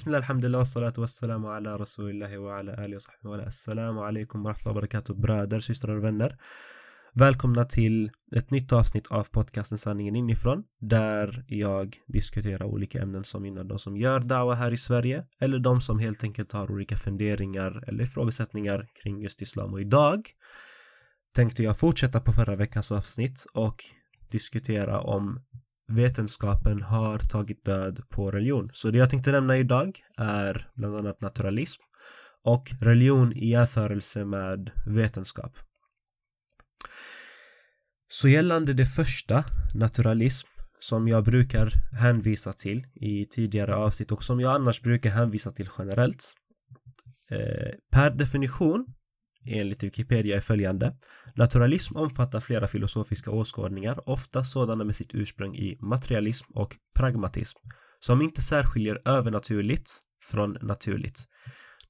بسم الله الحمد لله والصلاة والسلام على رسول الله وعلى آله وصحبه وعلى السلام alaikum warahmatullahi wabarakatuh bröder, systrar och vänner Välkomna till ett nytt avsnitt av podcasten Sanningen inifrån där jag diskuterar olika ämnen som gynnar de som gör dawa här i Sverige eller de som helt enkelt har olika funderingar eller ifrågasättningar kring just islam och idag tänkte jag fortsätta på förra veckans avsnitt och diskutera om vetenskapen har tagit död på religion. Så det jag tänkte nämna idag är bland annat naturalism och religion i jämförelse med vetenskap. Så gällande det första, naturalism, som jag brukar hänvisa till i tidigare avsnitt och som jag annars brukar hänvisa till generellt. Eh, per definition enligt Wikipedia är följande. Naturalism omfattar flera filosofiska åskådningar, ofta sådana med sitt ursprung i materialism och pragmatism, som inte särskiljer övernaturligt från naturligt.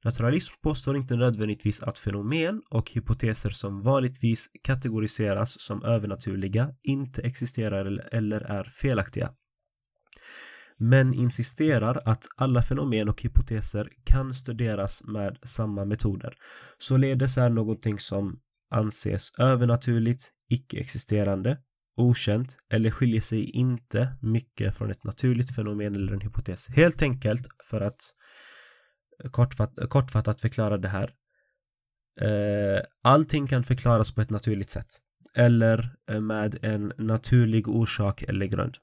Naturalism påstår inte nödvändigtvis att fenomen och hypoteser som vanligtvis kategoriseras som övernaturliga inte existerar eller är felaktiga men insisterar att alla fenomen och hypoteser kan studeras med samma metoder. Således är någonting som anses övernaturligt, icke-existerande, okänt eller skiljer sig inte mycket från ett naturligt fenomen eller en hypotes. Helt enkelt för att kortfatt, kortfattat förklara det här. Eh, allting kan förklaras på ett naturligt sätt eller med en naturlig orsak eller grund.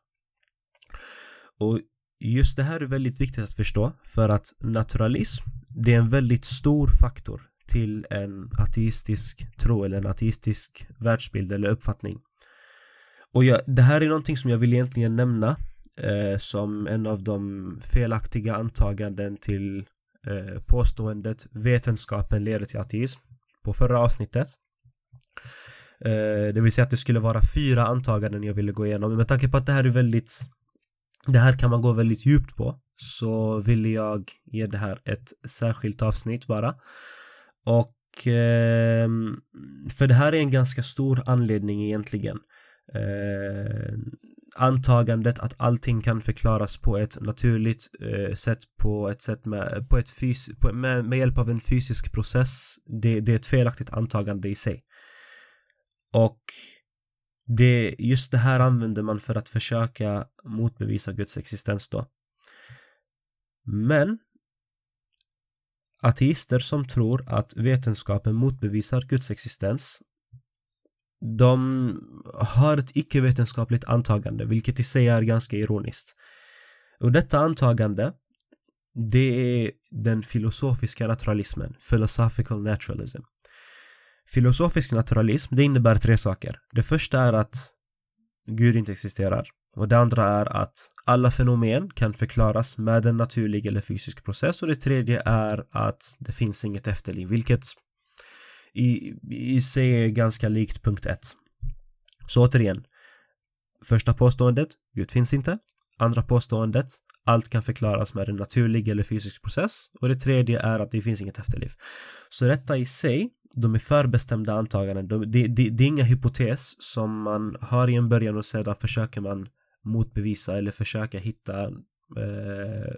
Och just det här är väldigt viktigt att förstå för att naturalism det är en väldigt stor faktor till en ateistisk tro eller en ateistisk världsbild eller uppfattning. Och jag, det här är någonting som jag vill egentligen nämna eh, som en av de felaktiga antaganden till eh, påståendet vetenskapen leder till ateism på förra avsnittet. Eh, det vill säga att det skulle vara fyra antaganden jag ville gå igenom. Men med tanke på att det här är väldigt det här kan man gå väldigt djupt på så vill jag ge det här ett särskilt avsnitt bara. Och eh, för det här är en ganska stor anledning egentligen. Eh, antagandet att allting kan förklaras på ett naturligt eh, sätt på ett sätt med, på ett fys på, med, med hjälp av en fysisk process det, det är ett felaktigt antagande i sig. Och det, just det här använder man för att försöka motbevisa Guds existens då. Men ateister som tror att vetenskapen motbevisar Guds existens de har ett icke-vetenskapligt antagande, vilket i sig är ganska ironiskt. Och detta antagande det är den filosofiska naturalismen, philosophical naturalism. Filosofisk naturalism, det innebär tre saker. Det första är att Gud inte existerar. Och det andra är att alla fenomen kan förklaras med en naturlig eller fysisk process och det tredje är att det finns inget efterliv, vilket i, i sig är ganska likt punkt 1. Så återigen, första påståendet, Gud finns inte. Andra påståendet, allt kan förklaras med en naturlig eller fysisk process och det tredje är att det finns inget efterliv. Så detta i sig de är förbestämda antaganden. De, det, det, det är inga hypotes som man har i en början och sedan försöker man motbevisa eller försöka hitta eh,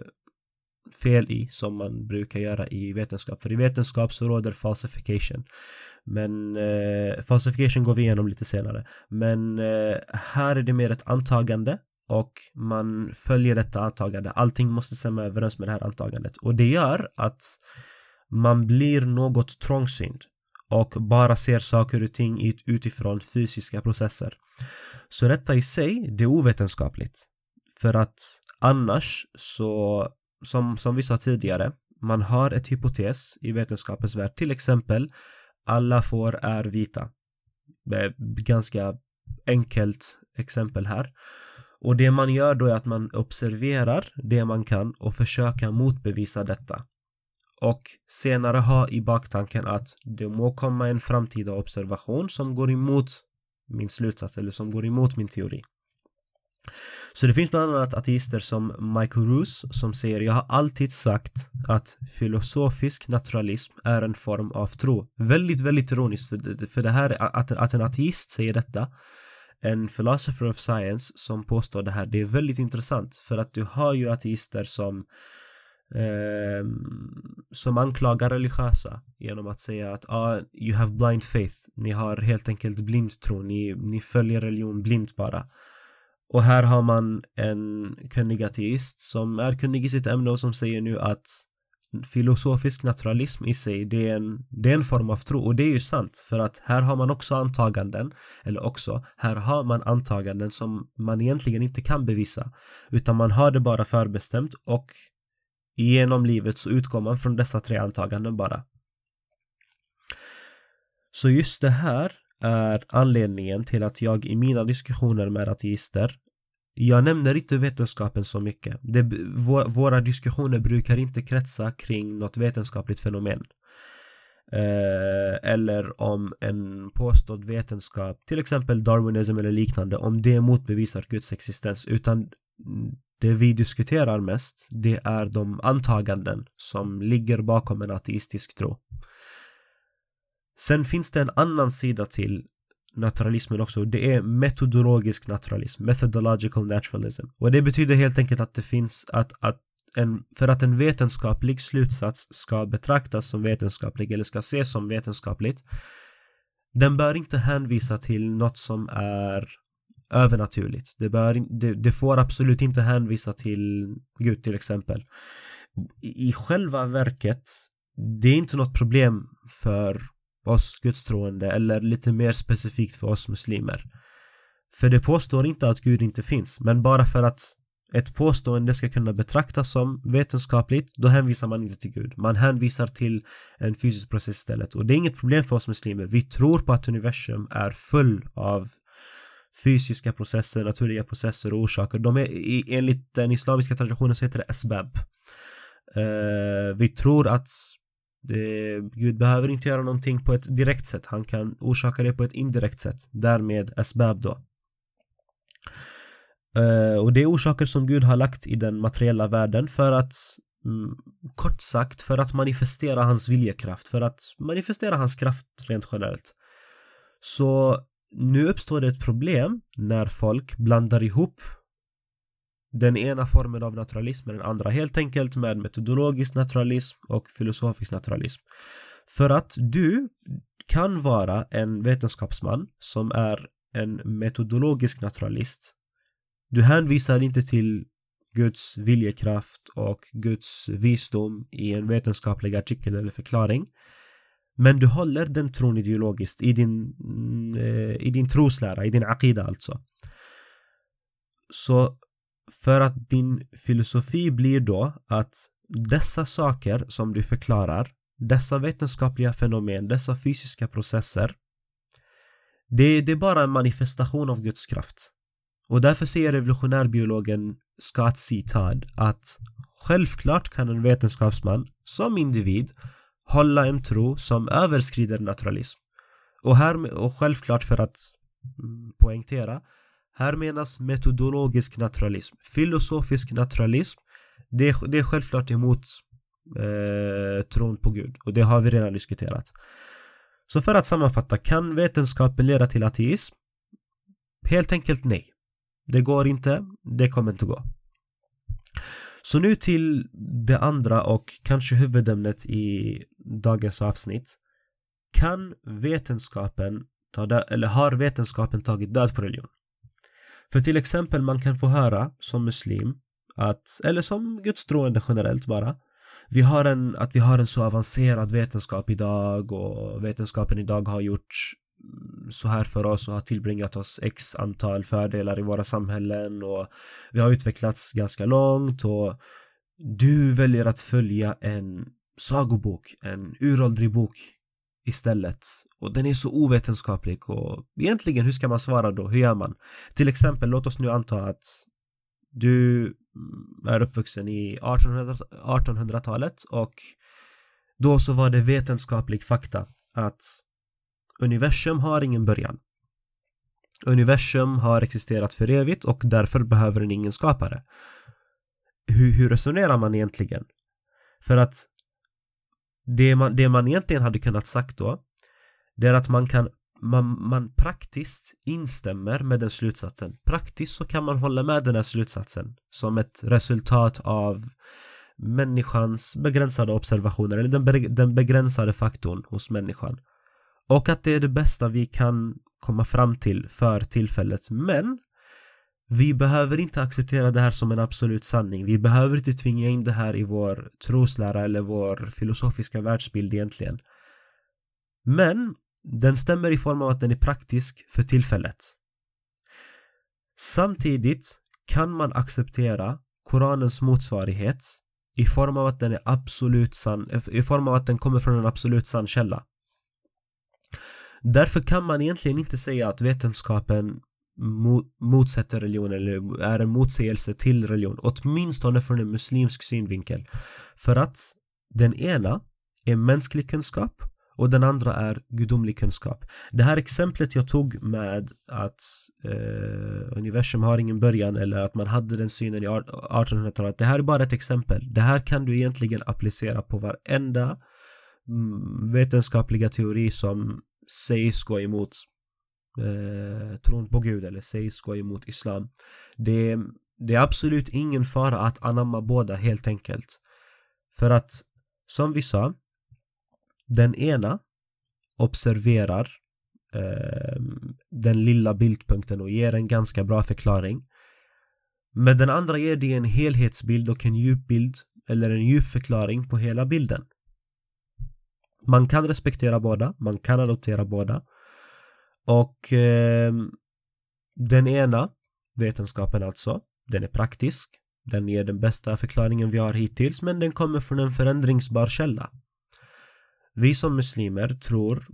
fel i som man brukar göra i vetenskap. För i vetenskap så råder falsification. Men eh, falsification går vi igenom lite senare. Men eh, här är det mer ett antagande och man följer detta antagande. Allting måste stämma överens med det här antagandet och det gör att man blir något trångsynt och bara ser saker och ting utifrån fysiska processer. Så detta i sig, det är ovetenskapligt. För att annars så, som, som vi sa tidigare, man har ett hypotes i vetenskapens värld, till exempel alla får är vita. Ganska enkelt exempel här. Och det man gör då är att man observerar det man kan och försöker motbevisa detta och senare ha i baktanken att det må komma en framtida observation som går emot min slutsats eller som går emot min teori. Så det finns bland annat ateister som Michael Roos som säger jag har alltid sagt att filosofisk naturalism är en form av tro. Väldigt, väldigt ironiskt för, för det här att, att en ateist säger detta en philosopher of science som påstår det här det är väldigt intressant för att du har ju ateister som eh, som anklagar religiösa genom att säga att ah, you have blind faith. Ni har helt enkelt blindtro. Ni, ni följer religion blint bara. Och här har man en kunnig ateist som är kunnig i sitt ämne och som säger nu att filosofisk naturalism i sig, det är, en, det är en form av tro och det är ju sant för att här har man också antaganden, eller också, här har man antaganden som man egentligen inte kan bevisa utan man har det bara förbestämt och genom livet så utgår man från dessa tre antaganden bara. Så just det här är anledningen till att jag i mina diskussioner med ateister jag nämner inte vetenskapen så mycket. Det, våra diskussioner brukar inte kretsa kring något vetenskapligt fenomen. Eh, eller om en påstådd vetenskap, till exempel darwinism eller liknande, om det motbevisar Guds existens, utan det vi diskuterar mest, det är de antaganden som ligger bakom en ateistisk tro. Sen finns det en annan sida till naturalismen också. Det är metodologisk naturalism, methodological naturalism. Och det betyder helt enkelt att det finns att, att en, för att en vetenskaplig slutsats ska betraktas som vetenskaplig eller ska ses som vetenskapligt den bör inte hänvisa till något som är övernaturligt. Det, bör, det, det får absolut inte hänvisa till Gud till exempel. I själva verket, det är inte något problem för oss gudstroende eller lite mer specifikt för oss muslimer. För det påstår inte att Gud inte finns, men bara för att ett påstående ska kunna betraktas som vetenskapligt, då hänvisar man inte till Gud. Man hänvisar till en fysisk process istället. Och det är inget problem för oss muslimer. Vi tror på att universum är full av fysiska processer, naturliga processer och orsaker. De är enligt den islamiska traditionen så heter det asbab. Uh, eh, vi tror att det, Gud behöver inte göra någonting på ett direkt sätt. Han kan orsaka det på ett indirekt sätt. Därmed asbab då. Uh, och det är orsaker som Gud har lagt i den materiella världen för att mm, kort sagt för att manifestera hans viljekraft, för att manifestera hans kraft rent generellt. Så nu uppstår det ett problem när folk blandar ihop den ena formen av naturalism med den andra helt enkelt med metodologisk naturalism och filosofisk naturalism. För att du kan vara en vetenskapsman som är en metodologisk naturalist. Du hänvisar inte till Guds viljekraft och Guds visdom i en vetenskaplig artikel eller förklaring. Men du håller den tron ideologiskt i din, eh, i din troslära, i din akida alltså. Så för att din filosofi blir då att dessa saker som du förklarar, dessa vetenskapliga fenomen, dessa fysiska processer, det, det är bara en manifestation av Guds kraft. Och därför säger revolutionärbiologen Scott C. Todd att självklart kan en vetenskapsman som individ hålla en tro som överskrider naturalism. Och, här, och självklart för att mm, poängtera här menas metodologisk naturalism. Filosofisk naturalism, det är, det är självklart emot eh, tron på Gud och det har vi redan diskuterat. Så för att sammanfatta, kan vetenskapen leda till ateism? Helt enkelt nej. Det går inte, det kommer inte gå. Så nu till det andra och kanske huvudämnet i dagens avsnitt. Kan vetenskapen ta död, eller har vetenskapen tagit död på religion? För till exempel man kan få höra som muslim att, eller som gudstroende generellt bara vi har en, att vi har en så avancerad vetenskap idag och vetenskapen idag har gjort mm, så här för oss och har tillbringat oss x antal fördelar i våra samhällen och vi har utvecklats ganska långt och du väljer att följa en sagobok, en uråldrig bok istället och den är så ovetenskaplig och egentligen hur ska man svara då? Hur gör man? Till exempel, låt oss nu anta att du mm, är uppvuxen i 1800-talet och då så var det vetenskaplig fakta att universum har ingen början. Universum har existerat för evigt och därför behöver den ingen skapare. Hur, hur resonerar man egentligen? För att det man, det man egentligen hade kunnat sagt då det är att man kan man, man praktiskt instämmer med den slutsatsen. Praktiskt så kan man hålla med den här slutsatsen som ett resultat av människans begränsade observationer eller den, den begränsade faktorn hos människan. Och att det är det bästa vi kan komma fram till för tillfället men vi behöver inte acceptera det här som en absolut sanning. Vi behöver inte tvinga in det här i vår troslära eller vår filosofiska världsbild egentligen. Men den stämmer i form av att den är praktisk för tillfället. Samtidigt kan man acceptera Koranens motsvarighet i form av att den är absolut sann, i form av att den kommer från en absolut sann källa. Därför kan man egentligen inte säga att vetenskapen motsätter religion eller är en motsägelse till religion, åtminstone från en muslimsk synvinkel. För att den ena är mänsklig kunskap och den andra är gudomlig kunskap. Det här exemplet jag tog med att eh, universum har ingen början eller att man hade den synen i 1800-talet, det här är bara ett exempel. Det här kan du egentligen applicera på varenda mm, vetenskapliga teori som sägs gå emot eh, tron på Gud eller sägs gå emot Islam. Det, det är absolut ingen fara att anamma båda helt enkelt. För att, som vi sa, den ena observerar eh, den lilla bildpunkten och ger en ganska bra förklaring. Men den andra ger dig en helhetsbild och en djup bild eller en djup förklaring på hela bilden. Man kan respektera båda, man kan adoptera båda. Och eh, den ena vetenskapen alltså, den är praktisk. Den ger den bästa förklaringen vi har hittills men den kommer från en förändringsbar källa. Vi som muslimer tror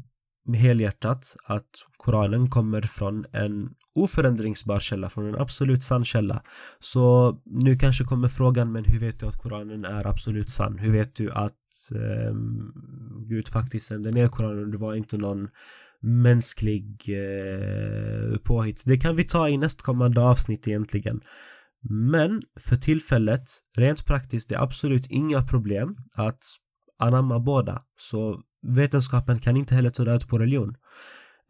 helhjärtat att Koranen kommer från en oförändringsbar källa, från en absolut sann källa. Så nu kanske kommer frågan, men hur vet du att Koranen är absolut sann? Hur vet du att eh, Gud faktiskt sände ner Koranen? Det var inte någon mänsklig eh, påhitt. Det kan vi ta i nästkommande avsnitt egentligen. Men för tillfället, rent praktiskt, det är absolut inga problem att anamma båda. Så vetenskapen kan inte heller ta död på religion.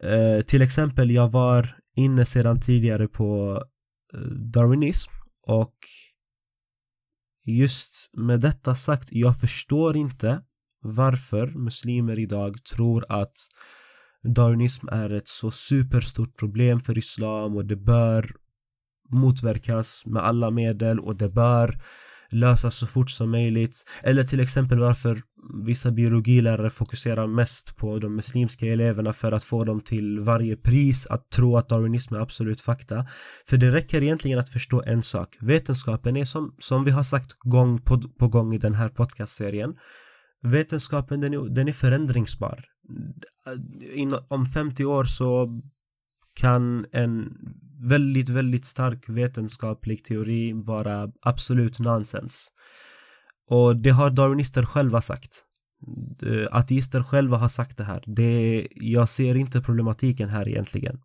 Eh, till exempel, jag var inne sedan tidigare på eh, darwinism och just med detta sagt, jag förstår inte varför muslimer idag tror att darwinism är ett så superstort problem för islam och det bör motverkas med alla medel och det bör lösas så fort som möjligt. Eller till exempel varför vissa biologilärare fokuserar mest på de muslimska eleverna för att få dem till varje pris att tro att darwinism är absolut fakta. För det räcker egentligen att förstå en sak. Vetenskapen är som, som vi har sagt gång på, på gång i den här podcastserien. Vetenskapen den är, den är förändringsbar. In, om 50 år så kan en väldigt, väldigt stark vetenskaplig teori vara absolut nonsens. Och det har darwinister själva sagt. Ateister själva har sagt det här. Det, jag ser inte problematiken här egentligen.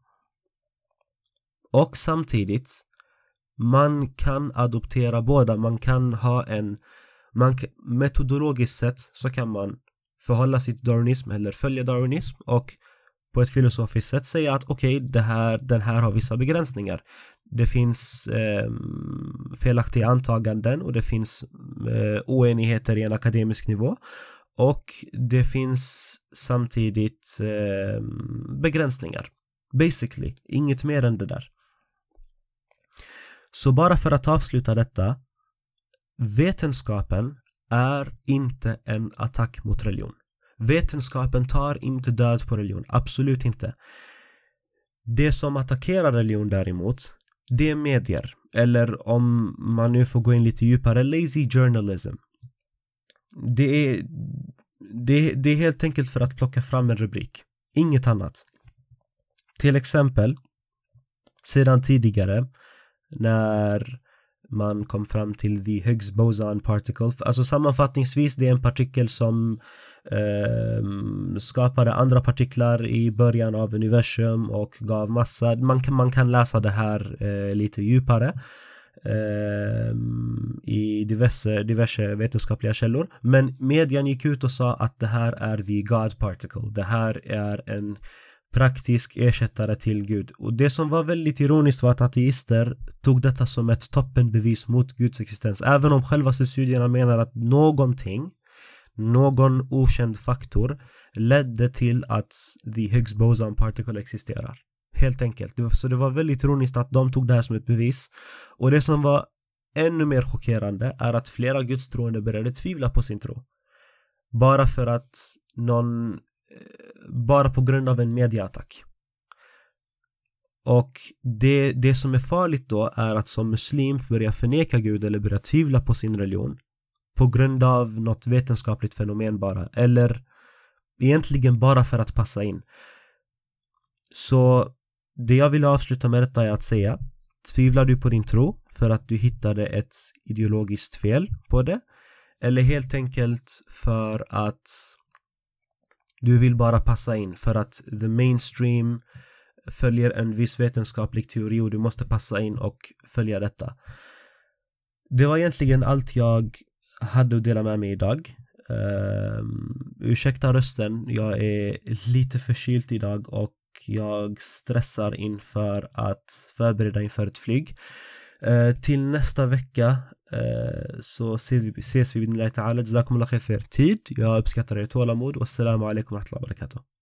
Och samtidigt, man kan adoptera båda. Man kan ha en man, metodologiskt sett så kan man förhålla sig till darwinism eller följa darwinism och på ett filosofiskt sätt säga att okej, okay, det här, den här har vissa begränsningar. Det finns eh, felaktiga antaganden och det finns eh, oenigheter i en akademisk nivå och det finns samtidigt eh, begränsningar. Basically, inget mer än det där. Så bara för att avsluta detta Vetenskapen är inte en attack mot religion. Vetenskapen tar inte död på religion, absolut inte. Det som attackerar religion däremot, det är medier. Eller om man nu får gå in lite djupare, lazy journalism. Det är, det, det är helt enkelt för att plocka fram en rubrik. Inget annat. Till exempel, sedan tidigare när man kom fram till the Higgs boson particle. Alltså sammanfattningsvis, det är en partikel som eh, skapade andra partiklar i början av universum och gav massa. Man kan, man kan läsa det här eh, lite djupare eh, i diverse, diverse vetenskapliga källor. Men median gick ut och sa att det här är the God particle. Det här är en praktisk ersättare till Gud. Och det som var väldigt ironiskt var att ateister tog detta som ett toppenbevis mot Guds existens. Även om själva studierna menar att någonting, någon okänd faktor ledde till att the Higgs boson particle existerar. Helt enkelt. Så det var väldigt ironiskt att de tog det här som ett bevis. Och det som var ännu mer chockerande är att flera gudstroende började tvivla på sin tro. Bara för att någon bara på grund av en mediaattack. Och det, det som är farligt då är att som muslim börja förneka Gud eller börja tvivla på sin religion på grund av något vetenskapligt fenomen bara eller egentligen bara för att passa in. Så det jag vill avsluta med detta är att säga Tvivlar du på din tro för att du hittade ett ideologiskt fel på det? Eller helt enkelt för att du vill bara passa in för att the mainstream följer en viss vetenskaplig teori och du måste passa in och följa detta. Det var egentligen allt jag hade att dela med mig idag. Uh, ursäkta rösten, jag är lite förkyld idag och jag stressar inför att förbereda inför ett flyg. Uh, till nästa vecka سو سير في بإذن الله تعالى. جزاكم الله خير. تيد يا بسكاتريت ولا مود. والسلام عليكم ورحمة الله وبركاته.